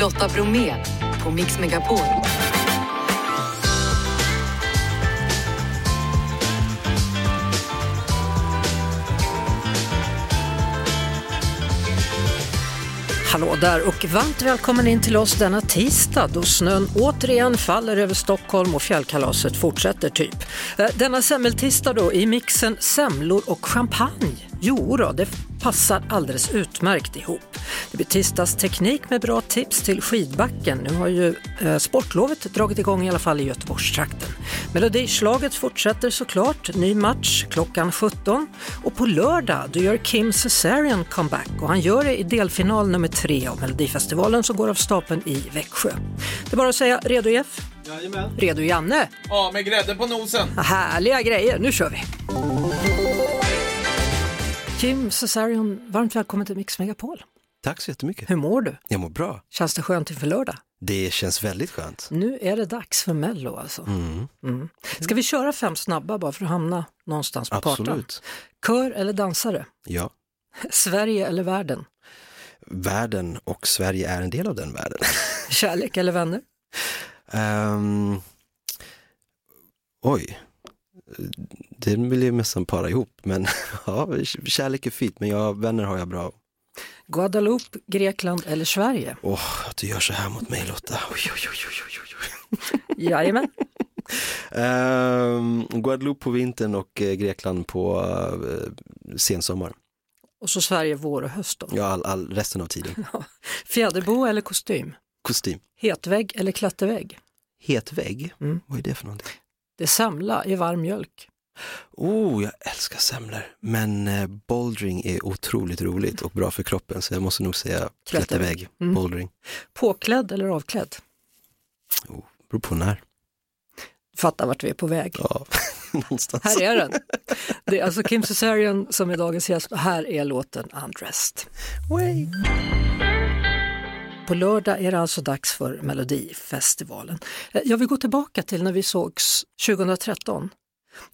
Lotta Bromé på Mix Megapol. Hallå där och varmt välkommen in till oss denna tisdag då snön återigen faller över Stockholm och fjällkalaset fortsätter typ. Eh, denna semmeltisdag då i mixen semlor och champagne. Jo då, det passar alldeles utmärkt ihop. Det blir tisdagsteknik med bra tips till skidbacken. Nu har ju eh, sportlovet dragit igång i alla fall i Göteborgstrakten. Melodislaget fortsätter såklart, ny match klockan 17 och på lördag då gör Kim Cesarian comeback och han gör det i delfinal nummer tre av Melodifestivalen som går av stapeln i Växjö. Det är bara att säga redo Jeff? Jajamän. Redo Janne? Ja, med grädde på nosen. Härliga grejer, nu kör vi! Kim Cesarion, varmt välkommen till Mix Megapol. Tack så jättemycket. Hur mår du? Jag mår bra. Känns det skönt inför lördag? Det känns väldigt skönt. Nu är det dags för Mello alltså. Mm. Mm. Ska vi köra fem snabba bara för att hamna någonstans på kartan? Absolut. Kör eller dansare? Ja. Sverige eller världen? Världen och Sverige är en del av den världen. Kärlek eller vänner? Ehm, oj, det vill jag nästan para ihop. Men ja, kärlek är fint, men jag, vänner har jag bra. Guadeloupe, Grekland eller Sverige? Åh, att du gör så här mot mig Lotta. Oj, oj, oj, oj, oj. Jajamän. Ehm, Guadeloupe på vintern och eh, Grekland på uh, sensommar. Och så Sverige vår och höst då. Ja, all, all, resten av tiden. Fjäderbo eller kostym? Kostym. Hetvägg eller klättervägg? Het vägg, Mm. vad är det för någonting? Det är semla i varm mjölk. Oh, jag älskar semlor. Men eh, bouldering är otroligt roligt och bra för kroppen så jag måste nog säga Klättervägg. klättervägg, Mm. bouldering. Påklädd eller avklädd? Oh, beror på när. Fattar vart vi är på väg. Ja, någonstans. Här är den. Det är alltså Kim Cesarion som är dagens gäst och här är låten Undressed. Way. På lördag är det alltså dags för Melodifestivalen. Eh, Jag vill gå tillbaka till när vi sågs 2013.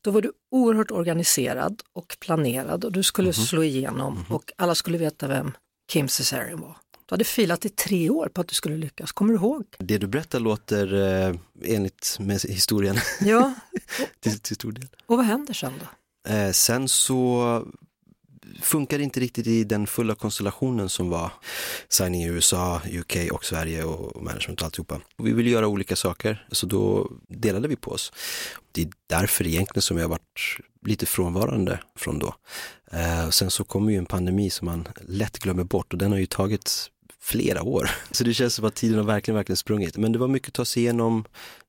Då var du oerhört organiserad och planerad och du skulle slå igenom och alla skulle veta vem Kim Cesarion var. Du hade filat i tre år på att du skulle lyckas, kommer du ihåg? Det du berättar låter eh, enligt med historien Ja, till, till stor del. och vad händer sen då? Eh, sen så funkade inte riktigt i den fulla konstellationen som var signing i USA, UK och Sverige och management och alltihopa. Och vi ville göra olika saker, så då delade vi på oss. Det är därför egentligen som jag varit lite frånvarande från då. Eh, sen så kommer ju en pandemi som man lätt glömmer bort och den har ju tagit flera år. Så det känns som att tiden har verkligen, verkligen sprungit. Men det var mycket att ta sig igenom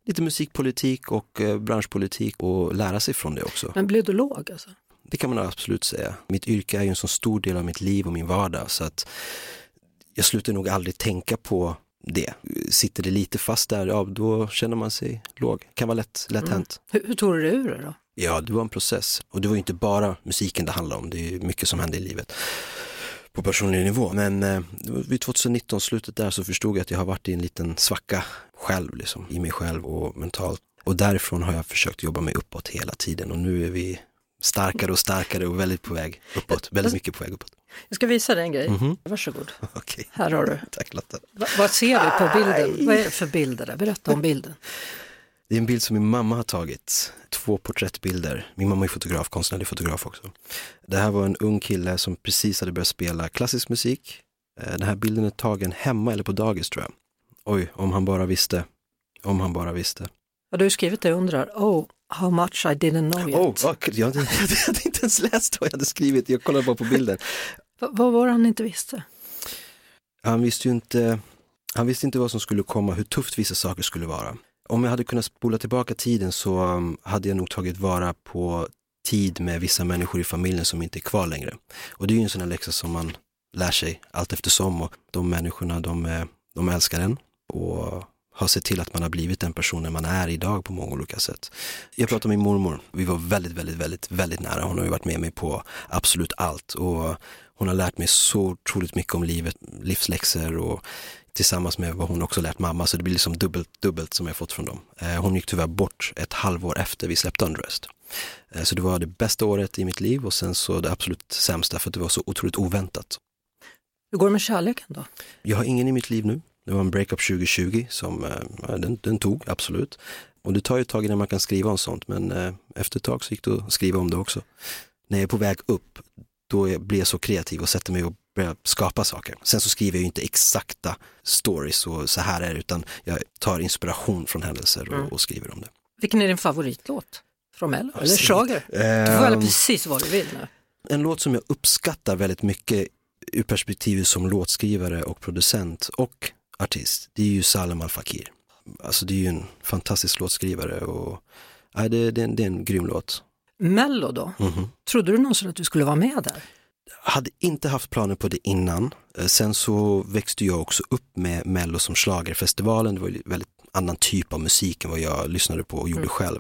lite musikpolitik och eh, branschpolitik och lära sig från det också. Men blev du låg alltså? Det kan man absolut säga. Mitt yrke är ju en så stor del av mitt liv och min vardag så att jag slutar nog aldrig tänka på det. Sitter det lite fast där, ja då känner man sig låg. Kan vara lätt, lätt hänt. Hur, hur tog du dig ur det då? Ja, det var en process och det var ju inte bara musiken det handlade om, det är ju mycket som hände i livet på personlig nivå. Men eh, vid 2019, slutet där, så förstod jag att jag har varit i en liten svacka själv, liksom, i mig själv och mentalt. Och därifrån har jag försökt jobba mig uppåt hela tiden och nu är vi starkare och starkare och väldigt på väg uppåt, väldigt mycket på väg uppåt. Jag ska visa dig en grej. Mhm. Varsågod. Okej, Här har du. tack Lotta. Va, vad ser vi på bilden? Vad är det för bilder där? Berätta om bilden. Det är en bild som min mamma har tagit, två porträttbilder. Min mamma är fotograf, konstnärlig fotograf också. Det här var en ung kille som precis hade börjat spela klassisk musik. Eh, Den här bilden är tagen hemma eller på dagis tror jag. Oj, om han bara visste. Om han bara visste. Ja, du har skrivit det undrar, oh, how much I didn't know yet. Oh, oh, jag, hade, jag hade inte ens läst vad jag hade skrivit, jag kollade bara på bilden. Va, vad var det han inte visste? Han visste ju inte, han visste inte vad som skulle komma, hur tufft vissa saker skulle vara. Om jag hade kunnat spola tillbaka tiden så um, hade jag nog tagit vara på tid med vissa människor i familjen som inte är kvar längre. Och det är ju en sån här läxa som man lär sig allt eftersom och de människorna de, de älskar en och har sett till att man har blivit den personen man är idag på många olika sätt. Jag pratade med min mormor, vi var väldigt, väldigt, väldigt, väldigt nära. Hon har ju varit med mig på absolut allt och hon har lärt mig så otroligt mycket om livet, livsläxor och tillsammans med vad hon också lärt mamma, så det blir liksom dubbelt, dubbelt som jag fått från dem. Eh, Hon gick tyvärr bort ett halvår efter vi släppte Undressed. Eh, Så det var det bästa året i mitt liv och sen så det absolut sämsta för att det var så otroligt oväntat. Hur går det med kärleken då? Jag har ingen i mitt liv nu Det var en breakup 2020 som eh, den, den tog, absolut. Och det tar ju ett tag innan man kan skriva om sånt, men eh, efter ett tag så gick det att skriva om det också. När jag är på väg upp, då blir jag så kreativ och sätter mig och börjar skapa saker. Sen så skriver jag ju inte exakta stories och så här är det, utan jag tar inspiration från händelser och, Mm. och skriver om det. Vilken är din favoritlåt från Mello? Eller schlager? Du får välja Ehm, precis vad du vill nu. En låt som jag uppskattar väldigt mycket ur perspektivet som låtskrivare och producent och artist, det är ju Salem Al Fakir. Alltså det är ju en fantastisk låtskrivare och nej, det, det, är en- det är en grym låt. Mello då? Mhm. Trodde du någonsin att du skulle vara med där? hade inte haft planer på det innan. Eh, Sen så växte jag också upp med Mello som schlagerfestivalen. Det var ju väldigt annan typ av musik än vad jag lyssnade på och gjorde Mm. själv.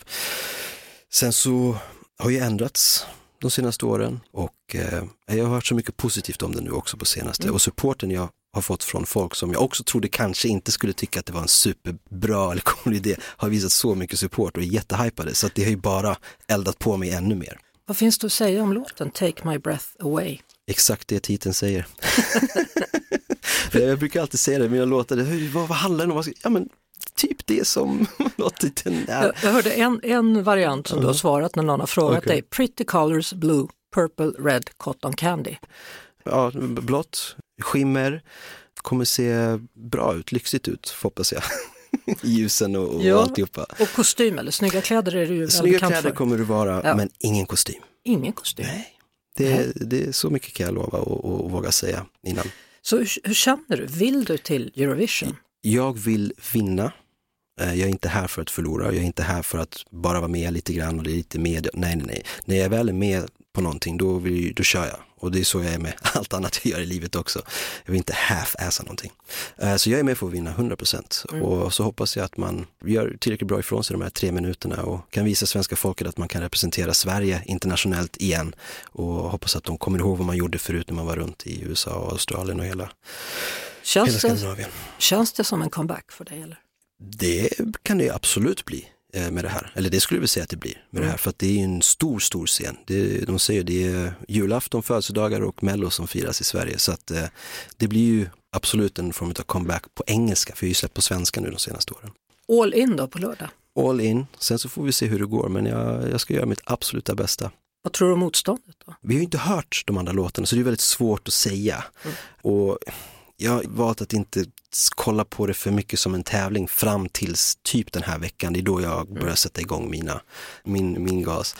Sen så har ju ändrats de senaste åren och eh, jag har hört så mycket positivt om det nu också på senaste Mm. och supporten jag har fått från folk som jag också trodde kanske inte skulle tycka att det var en superbra eller cool idé har visat så mycket support och är jättehypade så att det har ju bara eldat på mig ännu mer. Vad finns det att säga om låten Take My Breath Away? Exakt det titeln säger. jag brukar alltid säga det mina låtar, det, "Hur- vad, vad handlar den om? Ja men typ det som låttiteln är. Jag, hörde en, en variant som du har svarat när någon har frågat Okej. dig. Pretty colors blue, purple, red, cotton candy. Ja, blått, skimmer, kommer se bra ut, lyxigt ut hoppas jag. Ljusen och, och Ja. alltihopa. Och kostym eller snygga kläder är du ju Snygga kläder för. kommer det vara, Ja. men ingen kostym. Ingen kostym. Nej. Det, det är så mycket kan jag lova och, och, och våga säga innan. Så hur, hur känner du? Vill du till Eurovision? Jag vill vinna. Eh, Jag är inte här för att förlora, jag är inte här för att bara vara med lite grann och det är lite med. Nej, nej, nej. När jag väl är med på någonting, då, vill, då kör jag. Och det är så jag är med allt annat jag gör i livet också. Jag vill inte half-assa någonting. Eh, Så jag är med för att vinna 100% Mm. och så hoppas jag att man gör tillräckligt bra ifrån sig de här tre minuterna och kan visa svenska folket att man kan representera Sverige internationellt igen och hoppas att de kommer ihåg vad man gjorde förut när man var runt i USA och Australien och hela, hela Känns det, Skandinavien. känns det som en comeback för dig? Eller? Det kan det absolut bli med det här. Eller det skulle vi säga att det blir med det här. För att det är en stor, stor scen. Det, de säger det är julafton, födelsedagar och mello som firas i Sverige. Så att eh, det blir ju absolut en form av comeback på engelska. För vi har ju släppt på svenska nu de senaste åren. All in då på lördag. All in, sen så får vi se hur det går. Men jag, jag ska göra mitt absoluta bästa. Vad tror du om motståndet då? Vi har ju inte hört de andra låtarna så det är väldigt svårt att säga. Och jag har valt att inte kolla på det för mycket som en tävling fram tills typ den här veckan. Det är då jag börjar sätta igång mina, min, min gas.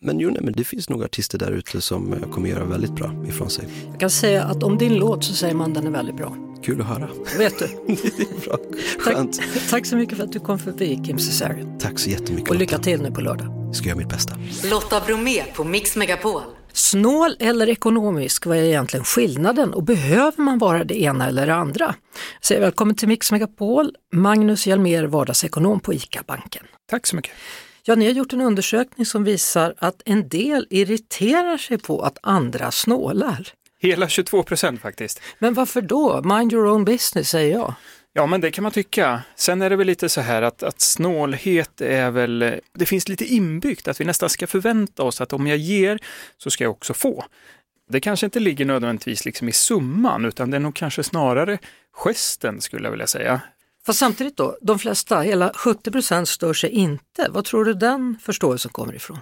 Men jo, nej, men det finns nog artister där ute som eh, kommer göra väldigt bra ifrån sig. Jag kan säga att om din låt så säger man den är väldigt bra. Kul att höra. Vet du? det är bra. Skönt. Tack, tack så mycket för att du kom förbi Kim Cesarion. Tack så jättemycket. Och lycka Lotta. till nu på lördag. Jag ska göra mitt bästa. Lotta Bromé på Mix Megapol. Snål eller ekonomisk, vad är egentligen skillnaden och behöver man vara det ena eller det andra? Säg välkommen till Mix Megapol, Magnus Hjelmér, vardagsekonom på ICA-banken. Tack så mycket. Ja, ni har gjort en undersökning som visar att en del irriterar sig på att andra snålar. Hela 22 procent faktiskt. Men varför då? Mind your own business säger jag. Ja, men det kan man tycka. Sen är det väl lite så här att, att snålhet är väl, det finns lite inbyggt att vi nästan ska förvänta oss att om jag ger så ska jag också få. Det kanske inte ligger nödvändigtvis liksom i summan, utan det är nog kanske snarare gesten skulle jag vilja säga. Fast samtidigt då, de flesta, hela 70 stör sig inte. Vad tror du den förståelsen kommer ifrån?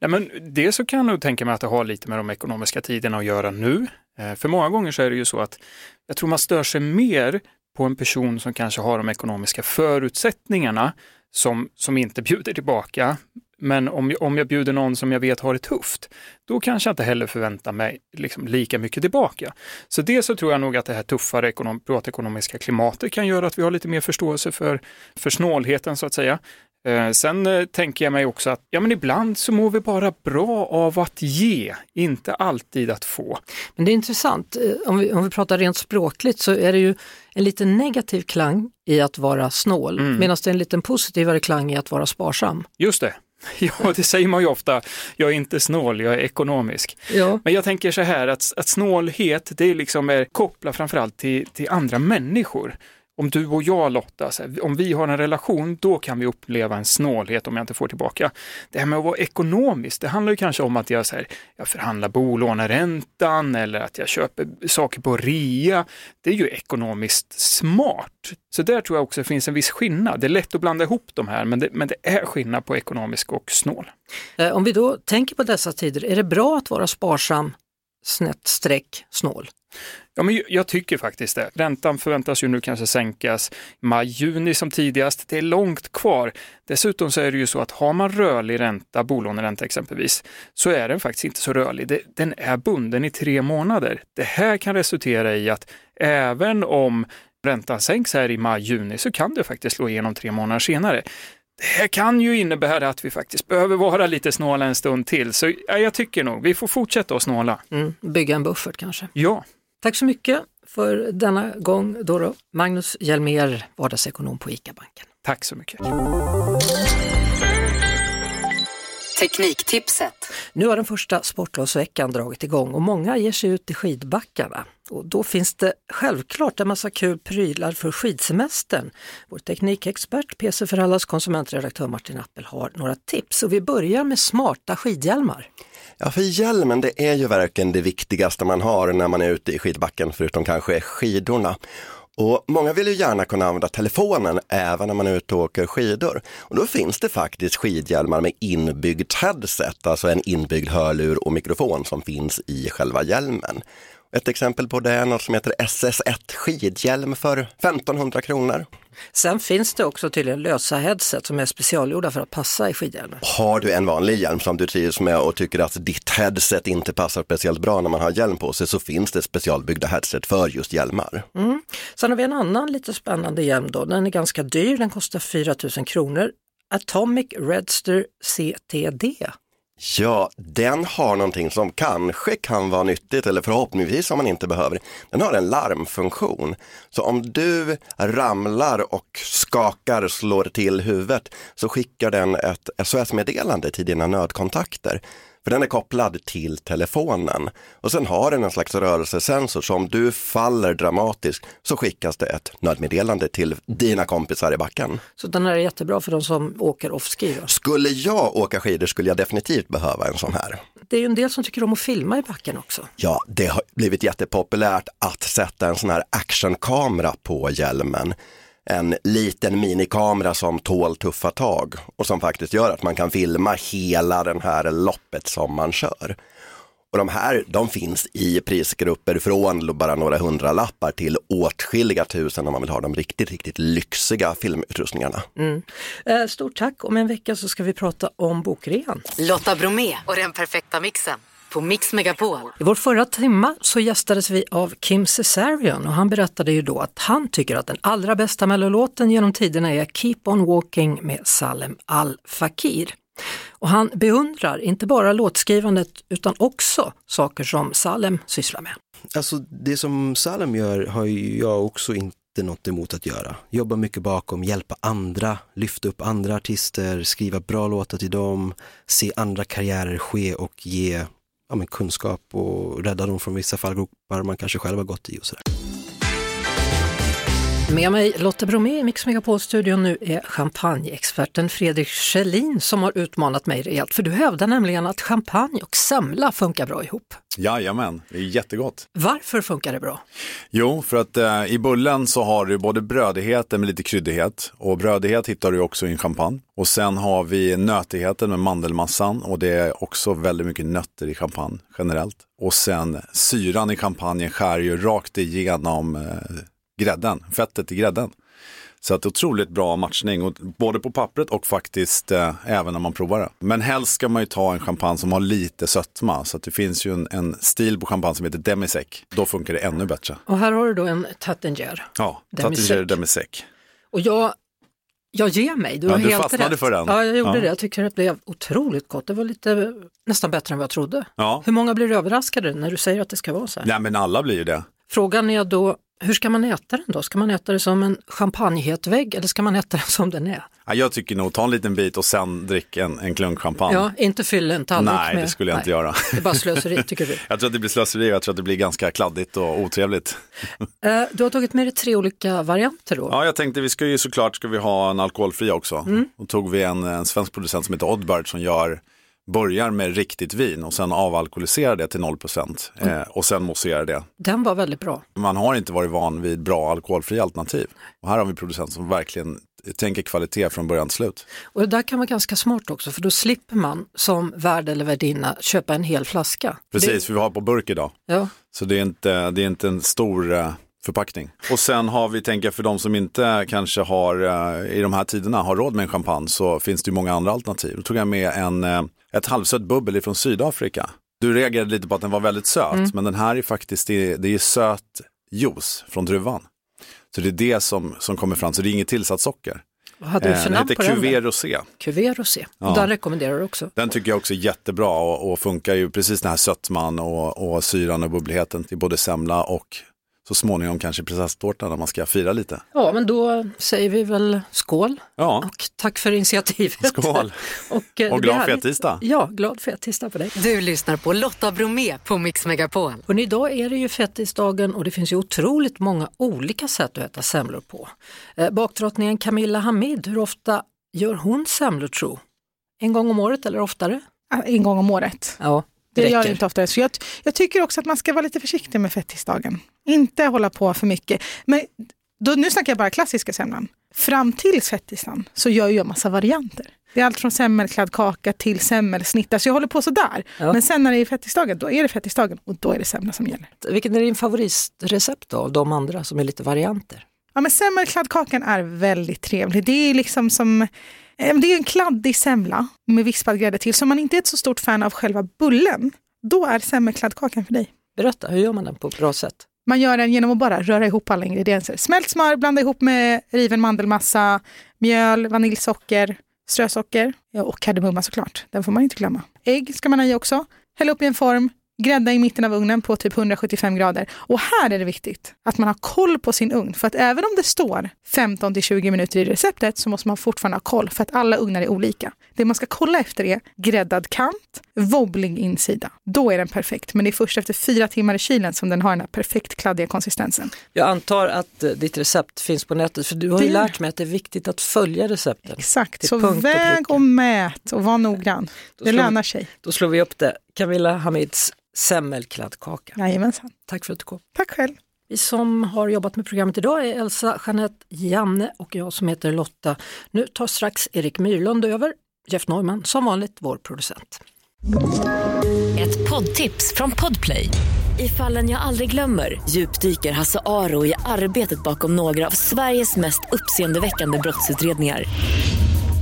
Nej, men det så kan jag nog tänka mig att det har lite med de ekonomiska tiderna att göra nu. Eh, För många gånger så är det ju så att jag tror man stör sig mer på en person som kanske har de ekonomiska förutsättningarna som, som inte bjuder tillbaka. Men om, jag- om jag bjuder någon som jag vet har det tufft, då kanske jag inte heller förväntar mig liksom lika mycket tillbaka. Så dels så tror jag nog att det här tuffare ekonom, privatekonomiska klimatet kan göra att vi har lite mer förståelse för, för snålheten så att säga. Eh, sen eh, tänker jag mig också att ja, men ibland så mår vi bara bra av att ge, inte alltid att få. Men det är intressant, Eh, om vi, om vi pratar rent språkligt så är det ju en lite negativ klang i att vara snål Mm. medan det är en liten positivare klang i att vara sparsam. Just det. Ja, det säger man ju ofta. Jag är inte snål, jag är ekonomisk. Ja. Men jag tänker så här att, att snålhet, det är liksom är kopplat framförallt till, till andra människor om du och jag Lotta, så här, om vi har en relation, då kan vi uppleva en snålhet om jag inte får tillbaka. Det här med att vara ekonomisk, det handlar ju kanske om att jag, så här, jag förhandlar bolåneräntan eller att jag köper saker på rea. Det är ju ekonomiskt smart. Så där tror jag också finns en viss skillnad. Det är lätt att blanda ihop de här, men det, men det är skillnad på ekonomisk och snål. Eh, om vi då tänker på dessa tider, är det bra att vara sparsam, snett streck, snål? Ja, men jag tycker faktiskt det. Räntan förväntas ju nu kanske sänkas maj, juni som tidigast. Det är långt kvar. Dessutom så är det ju så att har man rörlig ränta, bolåneränta exempelvis, så är den faktiskt inte så rörlig. Den är bunden i tre månader. Det här kan resultera i att även om räntan sänks här i maj, juni så kan det faktiskt slå igenom tre månader senare. Det här kan ju innebära att vi faktiskt behöver vara lite snåla en stund till. Så ja, jag tycker nog vi får fortsätta att snåla. Mm, bygga en buffert kanske. Ja. Tack så mycket för denna gång då, då. Magnus Hjelmér, vardagsekonom på ICA-banken. Tack så mycket. Tekniktipset. Nu har den första sportlovsveckan dragit igång och många ger sig ut i skidbackarna. Och då finns det självklart en massa kul prylar för skidsemestern. Vår teknikexpert, PC för allas konsumentredaktör Martin Appel har några tips och vi börjar med smarta skidhjälmar. Ja, för hjälmen det är ju verkligen det viktigaste man har när man är ute i skidbacken, förutom kanske skidorna. Och många vill ju gärna kunna använda telefonen även när man är ute och åker skidor. Och då finns det faktiskt skidhjälmar med inbyggd headset, alltså en inbyggd hörlur och mikrofon som finns i själva hjälmen. Ett exempel på det är något som heter SS1 skidhjälm för 1500 kronor. Sen finns det också tydligen lösa headset som är specialgjorda för att passa i skidhjälmen. Har du en vanlig hjälm som du trivs med och tycker att ditt headset inte passar speciellt bra när man har hjälm på sig så finns det specialbyggda headset för just hjälmar. Sen har vi en annan lite spännande hjälm då. Den är ganska dyr, den kostar 4 000 kronor. Atomic Redster CTD. Ja, den har någonting som kanske kan vara nyttigt eller förhoppningsvis om man inte behöver. Den har en larmfunktion. Så om du ramlar och skakar, slår till huvudet så skickar den ett SOS-meddelande till dina nödkontakter. För den är kopplad till telefonen. Och sen har den en slags rörelsesensor så om du faller dramatiskt så skickas det ett nödmeddelande till dina kompisar i backen. Så den här är jättebra för de som åker off-ski. Skulle jag åka skidor skulle jag definitivt behöva en sån här. Det är ju en del som tycker om att filma i backen också. Ja, det har blivit jättepopulärt att sätta en sån här actionkamera på hjälmen. En liten minikamera som tål tuffa tag och som faktiskt gör att man kan filma hela den här loppet som man kör. Och de här, de finns i prisgrupper från bara några hundra lappar till åtskilliga tusen om man vill ha de riktigt, riktigt lyxiga filmutrustningarna. Eh, Stort tack! Om en vecka så ska vi prata om bokrean. Lotta Bromé och den perfekta mixen på Mix Megapol. I vår förra timma så gästades vi av Kim Cesarion och han berättade ju då att han tycker att den allra bästa mellolåten genom tiderna är Keep on walking med Salem Al Fakir. Och han beundrar inte bara låtskrivandet utan också saker som Salem sysslar med. Alltså det som Salem gör har ju jag också inte något emot att göra. Jobba mycket bakom, hjälpa andra, lyfta upp andra artister, skriva bra låtar till dem, se andra karriärer ske och ge ja, men kunskap och rädda dem från vissa fallgropar man kanske själv har gått i och sådär. Med mig Lotta Bromé i Mix Megapol-studion nu är champagneexperten Fredrik Schelin som har utmanat mig rejält. För du hävdar nämligen att champagne och semla funkar bra ihop. Jajamän, det är jättegott. Varför funkar det bra? Jo, för att eh, i bullen så har du både brödighet med lite kryddighet och brödighet hittar du också i en champagne. Och sen har vi nötigheten med mandelmassan och det är också väldigt mycket nötter i champagne generellt. Och sen syran i champagnen skär ju rakt igenom eh, grädden, fettet i grädden. Så att otroligt bra matchning, och både på pappret och faktiskt eh, även när man provar det. Men helst ska man ju ta en champagne som har lite sötma. Så att det finns ju en, en stil på champagne som heter demisec. Då funkar det ännu bättre. Och här har du då en Tattinger. Ja, Demisec. Tattinger demisec. Och jag, jag ger mig, du Ja, har du helt fastnade rätt. för den. Ja, jag gjorde Ja. det. Jag tycker det blev otroligt gott. Det var lite nästan bättre än vad jag trodde. Ja. Hur många blir överraskade när du säger att det ska vara så här? Nej men alla blir ju det. Frågan är då, hur ska man äta den då? Ska man äta det som en champagnehetvägg eller ska man äta den som den är? Ja, jag tycker nog ta en liten bit och sen drick en, en klunk champagne. Ja, inte fylla en tallrik Nej, med... det skulle jag inte göra. Det är bara slöseri tycker du. Jag tror att det blir slöseri och jag tror att det blir ganska kladdigt och otrevligt. Eh, Du har tagit med dig tre olika varianter då. Ja, jag tänkte vi ska ju såklart ska vi ha en alkoholfri också. Mm. Då tog vi en, en svensk producent som heter Oddbird som gör börjar med riktigt vin och sen avalkoholiserar det till 0% Mm. eh, och sen mousserar det. Den var väldigt bra. Man har inte varit van vid bra alkoholfria alternativ. Och här har vi en producent som verkligen tänker kvalitet från början till slut. Och det där kan vara ganska smart också för då slipper man som värd eller värdinna köpa en hel flaska. Precis, för vi har på burk idag. Det, ja. Så det är inte, det är inte en stor eh, förpackning. Och sen har vi, tänker för de som inte kanske har eh, i de här tiderna har råd med en champagne så finns det ju många andra alternativ. Då tog jag med en, eh, ett halvsött bubbel från Sydafrika. Du reagerade lite på att den var väldigt söt, men den här är faktiskt, det, det är söt juice från druvan. Så det är det som, som kommer fram, så det är inget tillsatt socker. Vad hade du Eh, för den namn på den? Då? Rosé. Cuvée Rosé. Ja. Den rekommenderar du också. Den tycker jag också är jättebra och, och funkar ju precis den här sötman och, och syran och bubbligheten till både semla och så småningom kanske prinsesstårta när man ska fira lite. Ja, men då säger vi väl skål Ja, och tack för initiativet. skål och, eh, och glad fettisdag. Ja, glad fettisdag på dig. Du lyssnar på Lotta Bromé på Mix Megapol. Och idag är det ju fettisdagen och det finns ju otroligt många olika sätt att äta semlor på. Eh, bakdrottningen Camilla Hamid, hur ofta gör hon semlor tro? En gång om året eller oftare? En gång om året. Ja, Det gör det inte oftare. Så jag, jag tycker också att man ska vara lite försiktig med fettisdagen. Inte hålla på för mycket. Men då, nu snackar jag bara klassiska semlan. Fram till fettisdagen så gör jag massa varianter. Det är allt från semmelkladdkaka till semmelsnittar. Så jag håller på sådär. Ja. Men sen när det är fettisdagen, då är det fettisdagen och då är det semla som gäller. Vilken är din favoritrecept då, av de andra som är lite varianter? Ja, men semmelkladdkakan är väldigt trevlig. Det är liksom som det är en kladdig semla med vispad grädde till. Så om man inte är ett så stort fan av själva bullen, då är semmelkladdkakan för dig. Berätta, hur gör man den på ett bra sätt? Man gör den genom att bara röra ihop alla ingredienser. Smält smör, blanda ihop med riven mandelmassa, mjöl, vaniljsocker, strösocker ja, och kardemumma såklart. Den får man inte glömma. Ägg ska man ha i också. Häll upp i en form, grädda i mitten av ugnen på typ 175 grader. Och här är det viktigt att man har koll på sin ugn. För att även om det står 15 till 20 minuter i receptet så måste man fortfarande ha koll för att alla ugnar är olika. Det man ska kolla efter är gräddad kant, wobblig insida. Då är den perfekt. Men det är först efter fyra timmar i kylen som den har den här perfekt kladdiga konsistensen. Jag antar att eh, ditt recept finns på nätet för du har ju Det- lärt mig att det är viktigt att följa recepten. Exakt, så och väg pricka. och mät och var noggrann. Det lönar sig. Då slår vi upp det. Camilla Hamids semmelkladdkaka. Jajamensan. Tack för att du kom. Tack själv. Vi som har jobbat med programmet idag är Elsa, Jeanette, Janne och jag som heter Lotta. Nu tar strax Erik Myrlund över. Jeff Neumann, som vanligt vår producent. Ett poddtips från Podplay. I fallen jag aldrig glömmer djupdyker Hasse Aro i arbetet bakom några av Sveriges mest uppseendeväckande brottsutredningar.